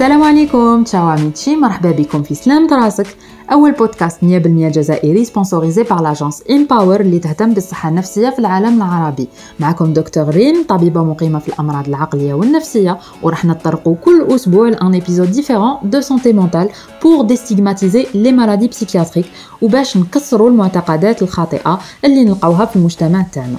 السلام عليكم. تشاو عميتشي مرحبا بكم في سلامة راسك أول بودكاست 100% جزائري سبونسوريزي بار لاجونس إمباور اللي تهتم بالصحة النفسية في العالم العربي. معكم دكتور ريم طبيبة مقيمة في الأمراض العقلية والنفسية. ورح نتطرقوا كل أسبوع لأن إبيزود ديفيرون دو سونتي مونتال بور ديستيغماتيزي لي مالادي بسيكياتريك وباش نكسروا المعتقدات الخاطئة اللي نلقاوها في المجتمع تاعنا.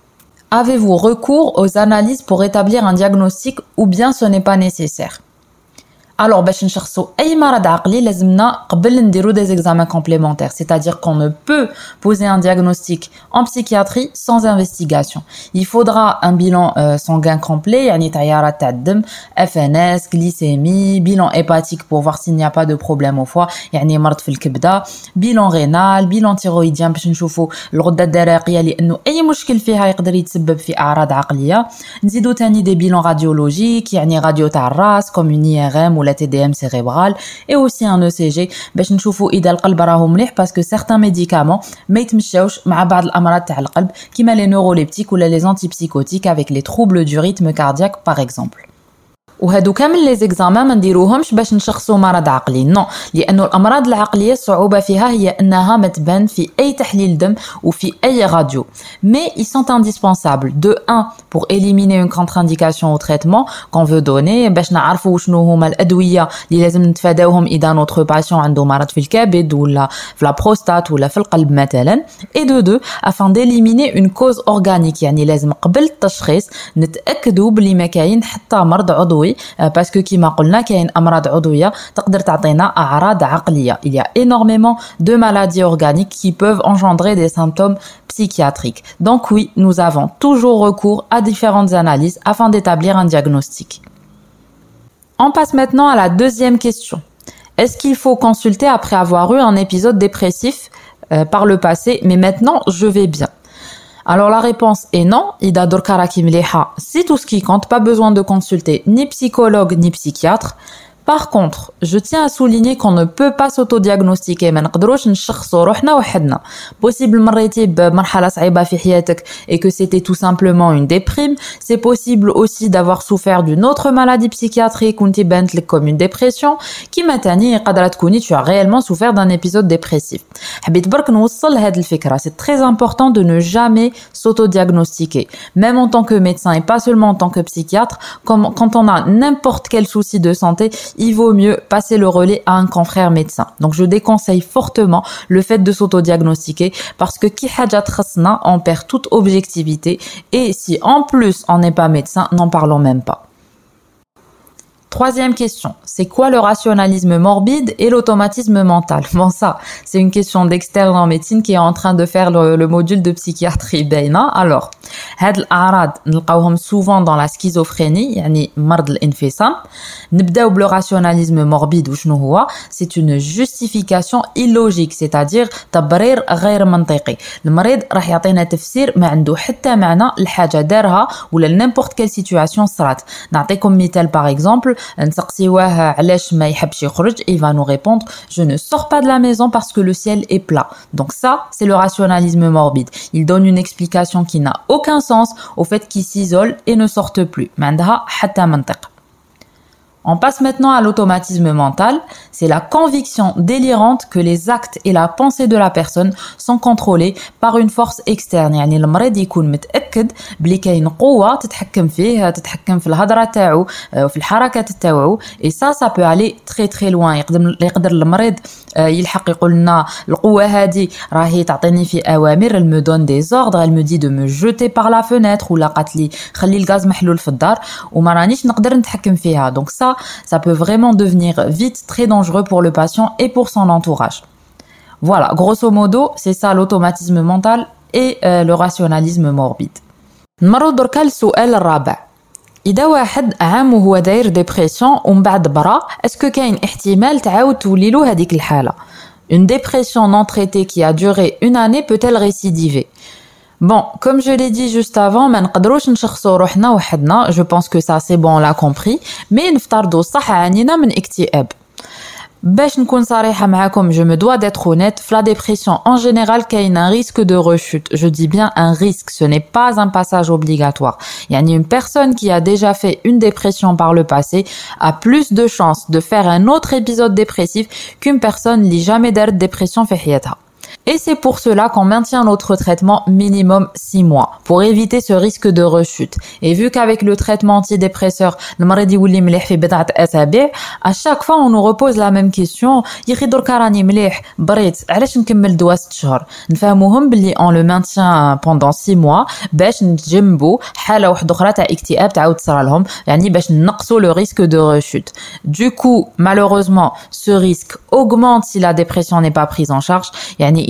Avez-vous recours aux analyses pour établir un diagnostic ou bien ce n'est pas nécessaire? alors, باش نشخصوا اي مرض عقلي لازمنا قبل نديرو des examens complémentaires, c'est-à-dire qu'on ne peut poser un diagnostic en psychiatrie sans investigation. Il faudra un bilan euh, sanguin complet, يعني تيارات تاع الدم, FNS, glycémie, bilan hépatique pour voir s'il n'y a pas de problème au foie, يعني مرض في الكبده, bilan rénal, bilan thyroïdien باش نشوفوا الغده الدرقيه لانه اي مشكل فيها يقدر يتسبب في اعراض عقليه. نزيدو تاني دي bilan radiologiques, يعني راديو تاع الراس comme une IRM ولا TDM cérébral et aussi un ECG باش نشوفوا اذا القلب راهو مليح باسكو certains médicaments ما يتمشاوش مع بعض الامراض تاع القلب كيما les neuroleptiques ولا les antipsychotiques avec les troubles du rythme cardiaque par exemple وهادو كامل لي زيكزامان ما نديروهمش باش نشخصوا مرض عقلي. نو لأنه الأمراض العقلية الصعوبة فيها هي أنها ما تبان في أي تحليل دم وفي أي راديو. مي ils sont indispensables. De 1 pour éliminer une contre-indication au traitement qu'on veut donner باش نعرفوا شنو هما الأدوية اللي لازم نتفاداوهم إذا نوتر باسيون عنده مرض في الكبد ولا في لا بروستات ولا في القلب مثلا. Et de 2 afin d'éliminer une cause organique يعني لازم قبل التشخيص نتاكدوا بلي ما كاين حتى مرض عضوي باسكو كيما قلنا كاين امراض عضويه تقدر تعطينا اعراض عقليه il y a énormément de maladies organiques qui peuvent engendrer des symptômes psychiatriques donc oui nous avons toujours recours à différentes analyses afin d'établir un diagnostic on passe maintenant à la deuxième question est-ce qu'il faut consulter après avoir eu un épisode dépressif euh, par le passé mais maintenant je vais bien alors la réponse est non, Ida Dorkaraki c'est tout ce qui compte, pas besoin de consulter ni psychologue ni psychiatre. Par contre, je tiens à souligner qu'on ne peut pas s'autodiagnostiquer ما نقدروش نشخصوا روحنا وحدنا. Possible مريتي بمرحلة صعيبة في حياتك et que c'était tout simplement une déprime. C'est possible aussi d'avoir souffert d'une autre maladie psychiatrique وانت بانت لك comme une dépression. كيما تاني قادرة تكوني tu as réellement souffert d'un épisode dépressif. حبيت برك نوصل هذه الفكرة. C'est très important de ne jamais s'autodiagnostiquer. Même en tant que médecin et pas seulement en tant que psychiatre, comme quand on a n'importe quel souci de santé, il vaut mieux passer le relais à un confrère médecin. Donc je déconseille fortement le fait de s'autodiagnostiquer parce que qui on perd toute objectivité et si en plus on n'est pas médecin, n'en parlons même pas. Troisième question, c'est quoi le rationalisme morbide et l'automatisme mental Bon ça, c'est une question d'externe en médecine qui est en train de faire le, module de psychiatrie Beina. Alors, هاد الأعراض نلقاوهم souvent dans la schizophrénie, يعني مرض الانفصام. نبداو le rationalisme morbide وشنو هو C'est une justification illogique, c'est-à-dire تبرير غير منطقي. المريض راح يعطينا تفسير ما عنده حتى معنى الحاجة دارها ولا n'importe quelle situation صرات. نعطيكم مثال par exemple il va nous répondre je ne sors pas de la maison parce que le ciel est plat donc ça c'est le rationalisme morbide. Il donne une explication qui n'a aucun sens au fait qu'il s'isole et ne sorte plus on passe maintenant à l'automatisme mental. C'est la conviction délirante que les actes et la pensée de la personne sont contrôlés par une force externe. يعني المريض يكون متأكد بلي كاين قوة تتحكم فيه تتحكم في الهضرة تاعو وفي الحركات تاعو et ça ça peut aller très très loin يقدر يقدر المريض يلحق يقول لنا القوة هذه راهي تعطيني في أوامر elle me donne des ordres elle me dit de me jeter par la fenêtre ولا قالت لي خلي الغاز محلول في الدار وما رانيش نقدر نتحكم فيها donc ça ça, peut vraiment devenir vite très dangereux pour le patient et pour son entourage. Voilà, grosso modo, c'est ça l'automatisme mental et euh, le rationalisme morbide. اذا واحد عام وهو داير ديبرسيون ومن بعد برا اسكو كاين احتمال تعاود تولي له هذيك الحاله Une dépression non traitée qui a duré une année peut-elle récidiver Bon, comme je l'ai dit juste avant, ما نقدروش نشخصوا روحنا وحدنا, je pense que ça c'est bon on l'a compris, mais نفترضوا صح عانينا من اكتئاب. باش نكون صريحة معاكم je me dois d'être honnête la dépression en général كاين un risque de rechute je dis bien un risque ce n'est pas un passage obligatoire يعني une personne qui a déjà fait une dépression par le passé a plus de chances de faire un autre épisode dépressif qu'une personne qui jamais دارت dépression في حياتها et c'est pour cela qu'on maintient notre traitement minimum 6 mois, pour éviter ce risque de rechute. Et vu qu'avec le traitement antidépresseur, à chaque fois on nous repose la même question, on le maintient pendant 6 mois باش نجنبوا حاله واحده اخرى تاع اكتئاب تعاود تصرى لهم يعني باش نقصوا le risque de rechute. Du coup, malheureusement, ce risque augmente si la dépression n'est pas prise en charge. يعني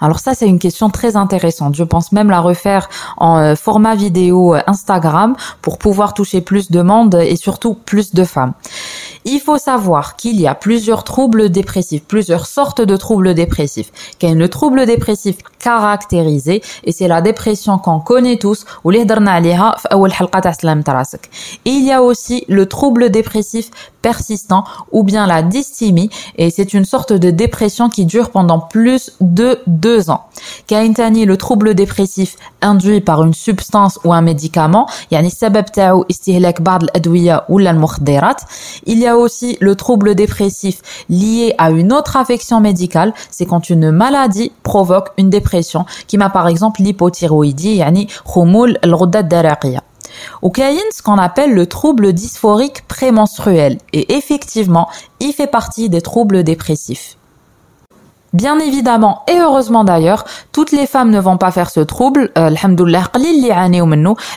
alors ça, c'est une question très intéressante. Je pense même la refaire en euh, format vidéo euh, Instagram pour pouvoir toucher plus de monde et surtout plus de femmes. Il faut savoir qu'il y a plusieurs troubles dépressifs, plusieurs sortes de troubles dépressifs. Qu'il y a le trouble dépressif caractérisé et c'est la dépression qu'on connaît tous ou il y a aussi le trouble dépressif persistant ou bien la dysthymie et c'est une sorte de dépression qui dure pendant plus de deux ans. Kaintani, le trouble dépressif induit par une substance ou un médicament, il y a aussi le trouble dépressif lié à une autre affection médicale, c'est quand une maladie provoque une dépression, qui m'a par exemple l'hypothyroïdie, yani khumul al ou ce qu'on appelle le trouble dysphorique prémenstruel. Et effectivement, il fait partie des troubles dépressifs. Bien évidemment et heureusement d'ailleurs, toutes les femmes ne vont pas faire ce trouble. Euh,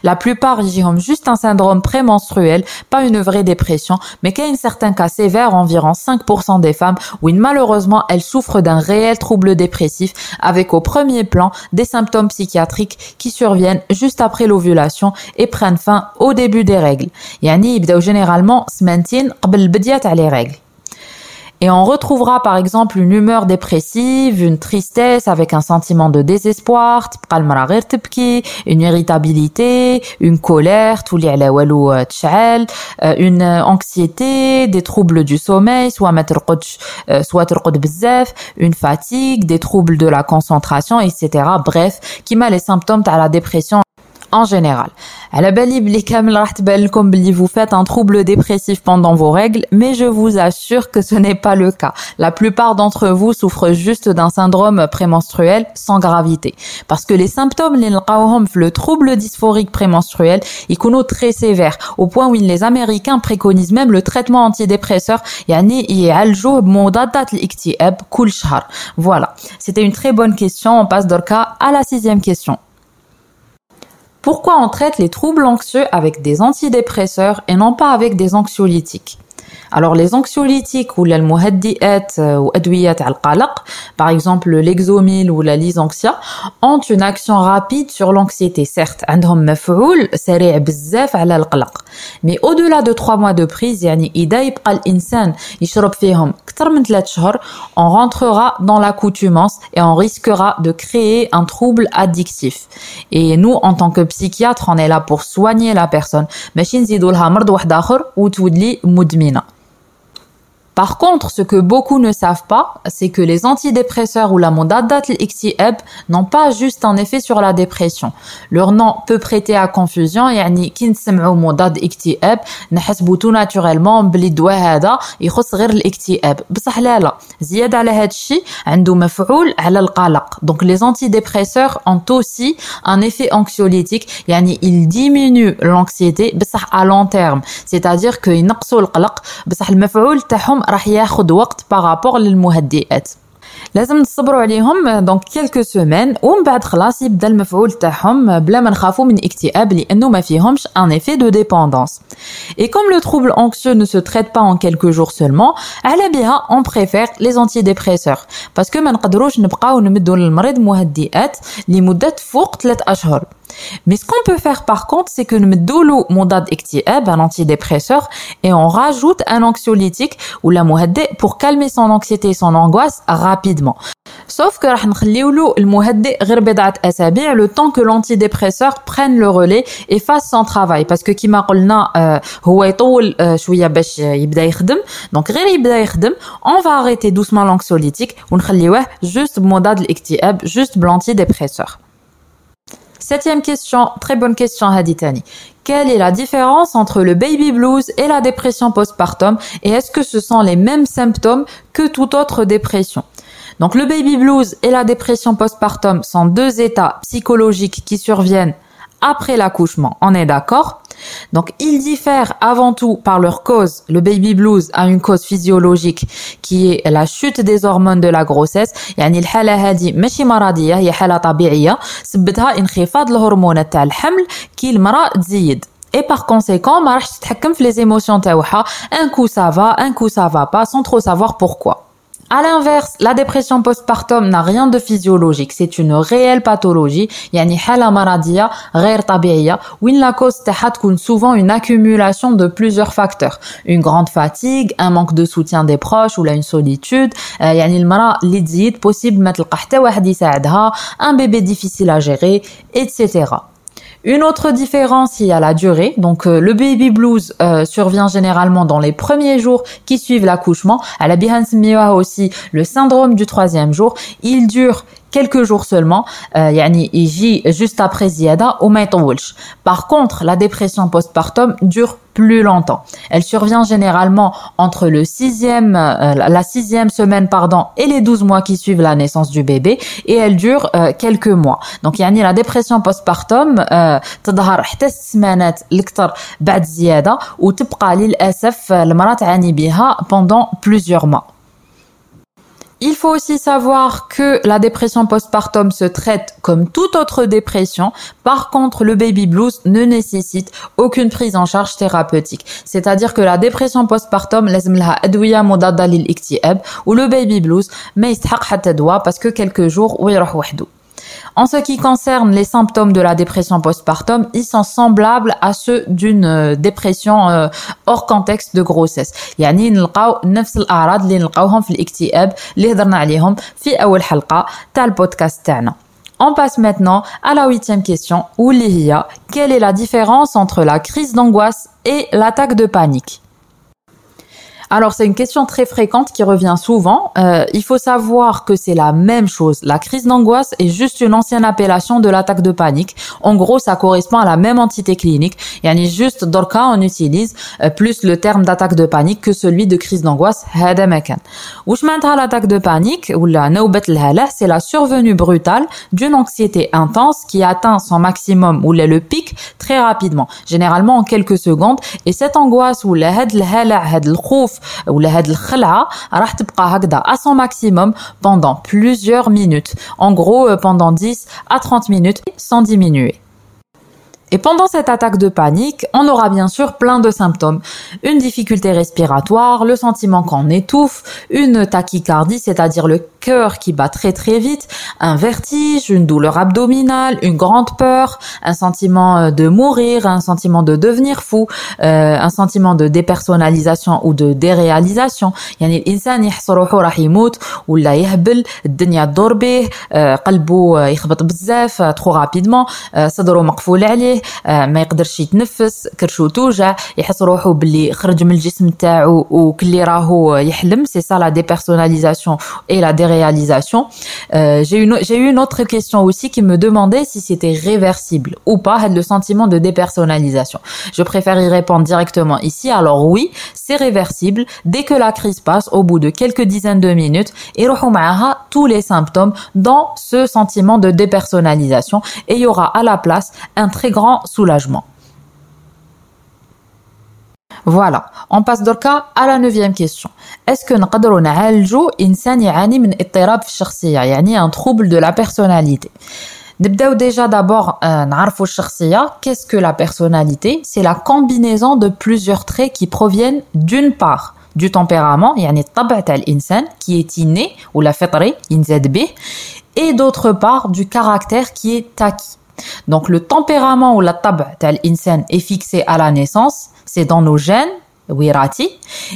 La plupart ils ont juste un syndrome prémenstruel, pas une vraie dépression, mais qu'il y a un certain cas sévère, environ 5% des femmes, où malheureusement elles souffrent d'un réel trouble dépressif, avec au premier plan des symptômes psychiatriques qui surviennent juste après l'ovulation et prennent fin au début des règles. Yani, généralement, se maintiennent les règles. Et on retrouvera par exemple une humeur dépressive, une tristesse avec un sentiment de désespoir, une irritabilité, une colère, euh, euh, une anxiété, des troubles du sommeil, soit euh, une fatigue, des troubles de la concentration, etc. Bref, qui m'a les symptômes de la dépression en général. La comme vous faites un trouble dépressif pendant vos règles, mais je vous assure que ce n'est pas le cas. La plupart d'entre vous souffrent juste d'un syndrome prémenstruel sans gravité. Parce que les symptômes, le trouble dysphorique prémenstruel, ils sont très sévères, au point où les Américains préconisent même le traitement antidépresseur, voilà. C'était une très bonne question. On passe d'orca à la sixième question. Pourquoi on traite les troubles anxieux avec des antidépresseurs et non pas avec des anxiolytiques? alors les anxiolytiques ou l'almuhaddiat euh, ou adwiyat al par exemple l'exomil ou la lysanxia, ont une action rapide sur l'anxiété. Certes, عندهم مفعول سريع بزاف على القلق. Mais au-delà de trois mois de prise, يعني إذا يبقى الإنسان يشرب فيهم أكثر من ثلاث شهور, on rentrera dans l'accoutumance et on risquera de créer un trouble addictif. Et nous, en tant que psychiatre, on est là pour soigner la personne. ماشي نزيدوا لها مرض واحد آخر وتولي مدمنة. Par contre, ce que beaucoup ne savent pas, c'est que les antidépresseurs ou la modadat l'iktiab n'ont pas juste un effet sur la dépression. Leur nom peut prêter à confusion, يعني كي نسمعوا مضاد اكتئاب نحسبوا tout naturellement بلي الدواء هذا يخص غير الاكتئاب بصح لا لا زيادة على هذا الشيء عنده مفعول على القلق donc les antidépresseurs ont aussi un effet anxiolytique يعني ils diminuent l'anxiété بصح à long terme c'est-à-dire que ينقصوا القلق بصح المفعول تاعهم راح ياخذ وقت بارابور للمهدئات لازم نصبروا عليهم دونك كيلكو سومين ومن بعد خلاص يبدأ المفعول تاعهم بلا ما نخافوا من اكتئاب لأنه ما فيهمش ان effet de dépendance. Et comme le trouble anxieux ne se traite pas en quelques jours seulement, على بها on préfère les antidépresseurs parce que ما نقدروش نبقاو نمدوا للمريض مهدئات لمدة فوق 3 أشهر. Mais ce qu'on peut faire par contre, c'est que nous mettons l'eau mondade un antidépresseur, et on rajoute un anxiolytique ou la mouhaddé pour calmer son anxiété et son angoisse rapidement. Sauf que le temps que l'antidépresseur prenne le relais et fasse son travail. Parce que comme euh, euh, donc on va arrêter doucement l'anxiolytique, on juste juste l'antidépresseur. Septième question, très bonne question Haditani. Quelle est la différence entre le baby blues et la dépression postpartum et est-ce que ce sont les mêmes symptômes que toute autre dépression? Donc le baby blues et la dépression postpartum sont deux états psychologiques qui surviennent après l'accouchement, on est d'accord? Donc ils diffèrent avant tout par leur cause. Le baby blues a une cause physiologique qui est la chute des hormones de la grossesse. يعني الحالة هذه ماشي مرضية هي حالة طبيعية سبتها انخفاض الهرمونات تاع الحمل كي المرأة تزيد et par conséquent ما راحش تتحكم في les émotions تاعها un coup ça va un coup ça va pas sans trop savoir pourquoi à l'inverse, la dépression postpartum n'a rien de physiologique, c'est une réelle pathologie, يعني حالة مرضية غير طبيعية وين la cause تاعها تكون souvent une accumulation de plusieurs facteurs, une grande fatigue, un manque de soutien des proches ou là une solitude, يعني المرأة اللي تزيد possible ما تلقى حتى واحد يساعدها, un bébé difficile à gérer, etc. Une autre différence, il y a la durée. Donc euh, le baby blues euh, survient généralement dans les premiers jours qui suivent l'accouchement. À la Bihan aussi le syndrome du troisième jour. Il dure quelques jours seulement يعني يجي juste après زيادة وما يطولش par contre la dépression postpartum dure plus longtemps elle survient généralement entre le sixième euh, la sixième semaine pardon et les 12 mois qui suivent la naissance du bébé et elle dure euh, quelques mois donc يعني la dépression postpartum تظهر حتى السمانات الكثر بعد زيادة وتبقى للأسف المرأة تعاني بها pendant plusieurs mois il faut aussi savoir que la dépression postpartum se traite comme toute autre dépression. Par contre, le baby blues ne nécessite aucune prise en charge thérapeutique. C'est-à-dire que la dépression postpartum, ou le baby blues, mais parce que quelques jours, en ce qui concerne les symptômes de la dépression postpartum, ils sont semblables à ceux d'une euh, dépression euh, hors contexte de grossesse. يعني نلقاو نفس الأعراض اللي نلقاوهم في الاكتئاب اللي هضرنا عليهم في أول حلقة تاع البودكاست تاعنا. On passe maintenant à la huitième question, où il quelle est la différence entre la crise d'angoisse et l'attaque de panique alors c'est une question très fréquente qui revient souvent. Euh, il faut savoir que c'est la même chose. La crise d'angoisse est juste une ancienne appellation de l'attaque de panique. En gros, ça correspond à la même entité clinique. يعني juste dans le cas on utilise euh, plus le terme d'attaque de panique que celui de crise d'angoisse. هذا مكان. واش معناتها l'attaque de panique ou la نوبة الهلع c'est la survenue brutale d'une anxiété intense qui atteint son maximum ou le pic très rapidement, généralement en quelques secondes et cette angoisse ou هاد الهلع هاد الخوف ولا هاد الخلعه راح تبقى هكذا à son maximum pendant plusieurs minutes en gros euh, pendant 10 à 30 minutes sans diminuer et pendant cette attaque de panique, on aura bien sûr plein de symptômes. Une difficulté respiratoire, le sentiment qu'on étouffe, une tachycardie, c'est-à-dire le cœur qui bat très très vite, un vertige, une douleur abdominale, une grande peur, un sentiment euh, de mourir, un sentiment de devenir fou, euh, un sentiment de dépersonnalisation ou de déréalisation. يعني الانسان يحس روحه راح يموت ولا يهبل الدنيا تدور به قلبه يخبط بزاف trop rapidement صدره مقفول عليه عليه آه، ما يقدرش يتنفس كرشو توجع يحس روحو باللي خرج من الجسم تاعو وكلي راهو يحلم سي سا لا ديبيرسوناليزاسيون اي لا ديرياليزاسيون j'ai eu j'ai eu une autre question aussi qui me demandait si c'était réversible ou pas le sentiment de dépersonnalisation. Je préfère y répondre directement ici. Alors oui, c'est réversible dès que la crise passe au bout de quelques dizaines de minutes et tous les symptômes dans ce sentiment de dépersonnalisation et il y aura à la place un très grand soulagement. Voilà, on passe donc à la neuvième question. Est-ce que نقدروا نعالجوا إنسان يعاني من اضطراب في الشخصية يعني un trouble de la personnalité نبداو déjà d'abord نعرفوا الشخصية qu'est-ce que la personnalité c'est la combinaison de plusieurs traits qui proviennent d'une part du tempérament يعني الطبع تاع الإنسان qui est inné ou la فطري ينزاد به et d'autre part du caractère qui est acquis donc le tempérament ou la tab tel insan est fixé à la naissance, c'est dans nos gènes, wirati,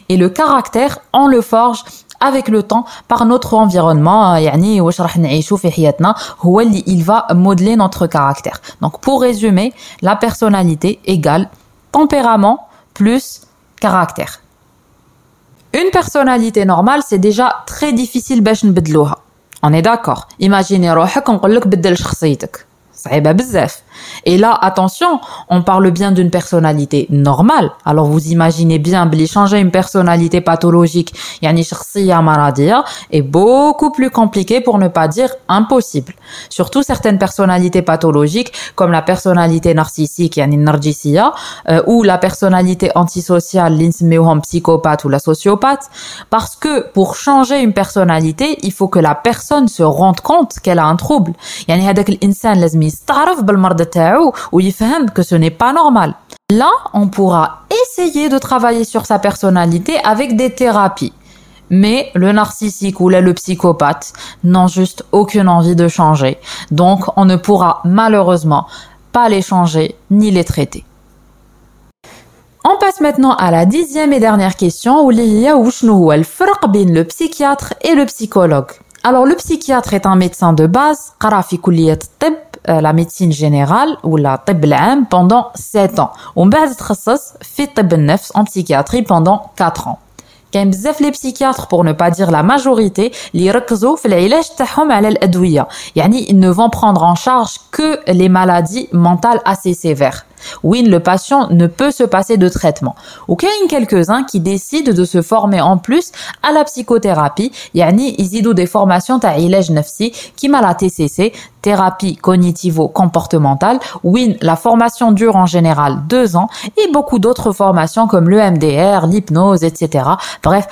et le caractère on le forge avec le temps par notre environnement يعني واش راح نعيشو في حياتنا هو اللي il va modeler notre caractère. Donc pour résumer, la personnalité égale tempérament plus caractère. Une personnalité normale, c'est déjà très difficile باش نبدلوها. On est d'accord. Imaginez روحك نقول لك بدل شخصيتك. صعيبه بزاف Et là, attention, on parle bien d'une personnalité normale. Alors vous imaginez bien, changer une personnalité pathologique, est beaucoup plus compliqué pour ne pas dire impossible. Surtout certaines personnalités pathologiques, comme la personnalité narcissique, yani narjisia, euh, ou la personnalité antisociale, l'insmeuhom psychopathe ou la sociopathe, parce que pour changer une personnalité, il faut que la personne se rende compte qu'elle a un trouble il fait que ce n'est pas normal. Là, on pourra essayer de travailler sur sa personnalité avec des thérapies. Mais le narcissique ou le psychopathe n'ont juste aucune envie de changer. Donc, on ne pourra malheureusement pas les changer ni les traiter. On passe maintenant à la dixième et dernière question où il y le psychiatre et le psychologue. Alors, le psychiatre est un médecin de base, la médecine générale ou la طب pendant 7 ans ومن بعد تخصص في طب النفس en psychiatrie pendant 4 ans كاين بزاف لي psychiatres pour ne pas dire la majorité اللي يركزوا في العلاج تاعهم على الادويه يعني ils ne vont prendre en charge que les maladies mentales assez sévères oui, le patient ne peut se passer de traitement. Ou qu'il y a quelques-uns qui décident de se former en plus à la psychothérapie, yani ils des formations ta nafsi, qui m'a la TCC, thérapie cognitivo-comportementale. Oui, la formation dure en général deux ans et beaucoup d'autres formations comme le MDR, l'hypnose, etc. Bref,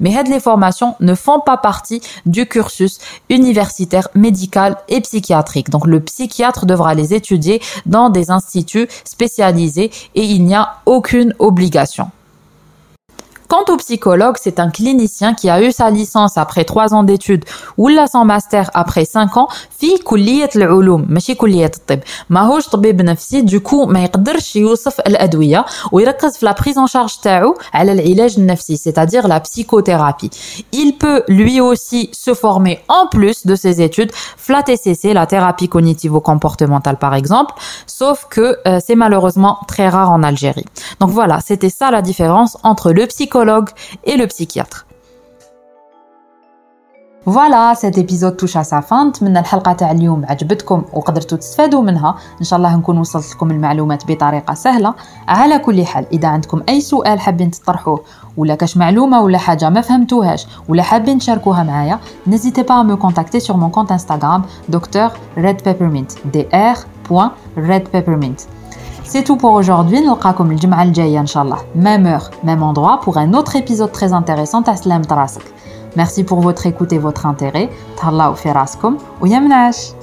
mais les formations ne font pas partie du cursus universitaire médical et psychiatrique. Donc le psychiatre devra les étudier dans des instituts spécialisés et il n'y a aucune obligation. Quant au psychologue, c'est un clinicien qui a eu sa licence après trois ans d'études ou la son master après cinq ans في كلية العلوم ماشي كلية الطب ماهوش طبيب نفسي du coup ما يقدرش يوصف الأدوية ويركز في la prise en charge تاعو على العلاج النفسي c'est-à-dire la psychothérapie. Il peut lui aussi se former en plus de ses études la TCC, la thérapie cognitivo-comportementale par exemple, sauf que euh, c'est malheureusement très rare en Algérie. Donc voilà, c'était ça la différence entre le psychologue psychologue et le psychiatre. فوالا سيت ايبيزود توش على سافان نتمنى الحلقة تاع اليوم عجبتكم وقدرتوا تستفادوا منها ان شاء الله نكون وصلت لكم المعلومات بطريقه سهله على كل حال اذا عندكم اي سؤال حابين تطرحوه ولا كاش معلومه ولا حاجة ما فهمتوهاش ولا حابين تشاركوها معايا نيزيتي با مو كونتاكتي سور مون كونت انستغرام دكتور ريد بيبرمنت دي ار بوين ريد بيبرمنت c'est tout pour aujourd'hui. Nous comme le Jum'a Inch'Allah. Même heure, même endroit pour un autre épisode très intéressant. Taslam Tarasak. Merci pour votre écoute et votre intérêt. Tallah ou Feraskum ou.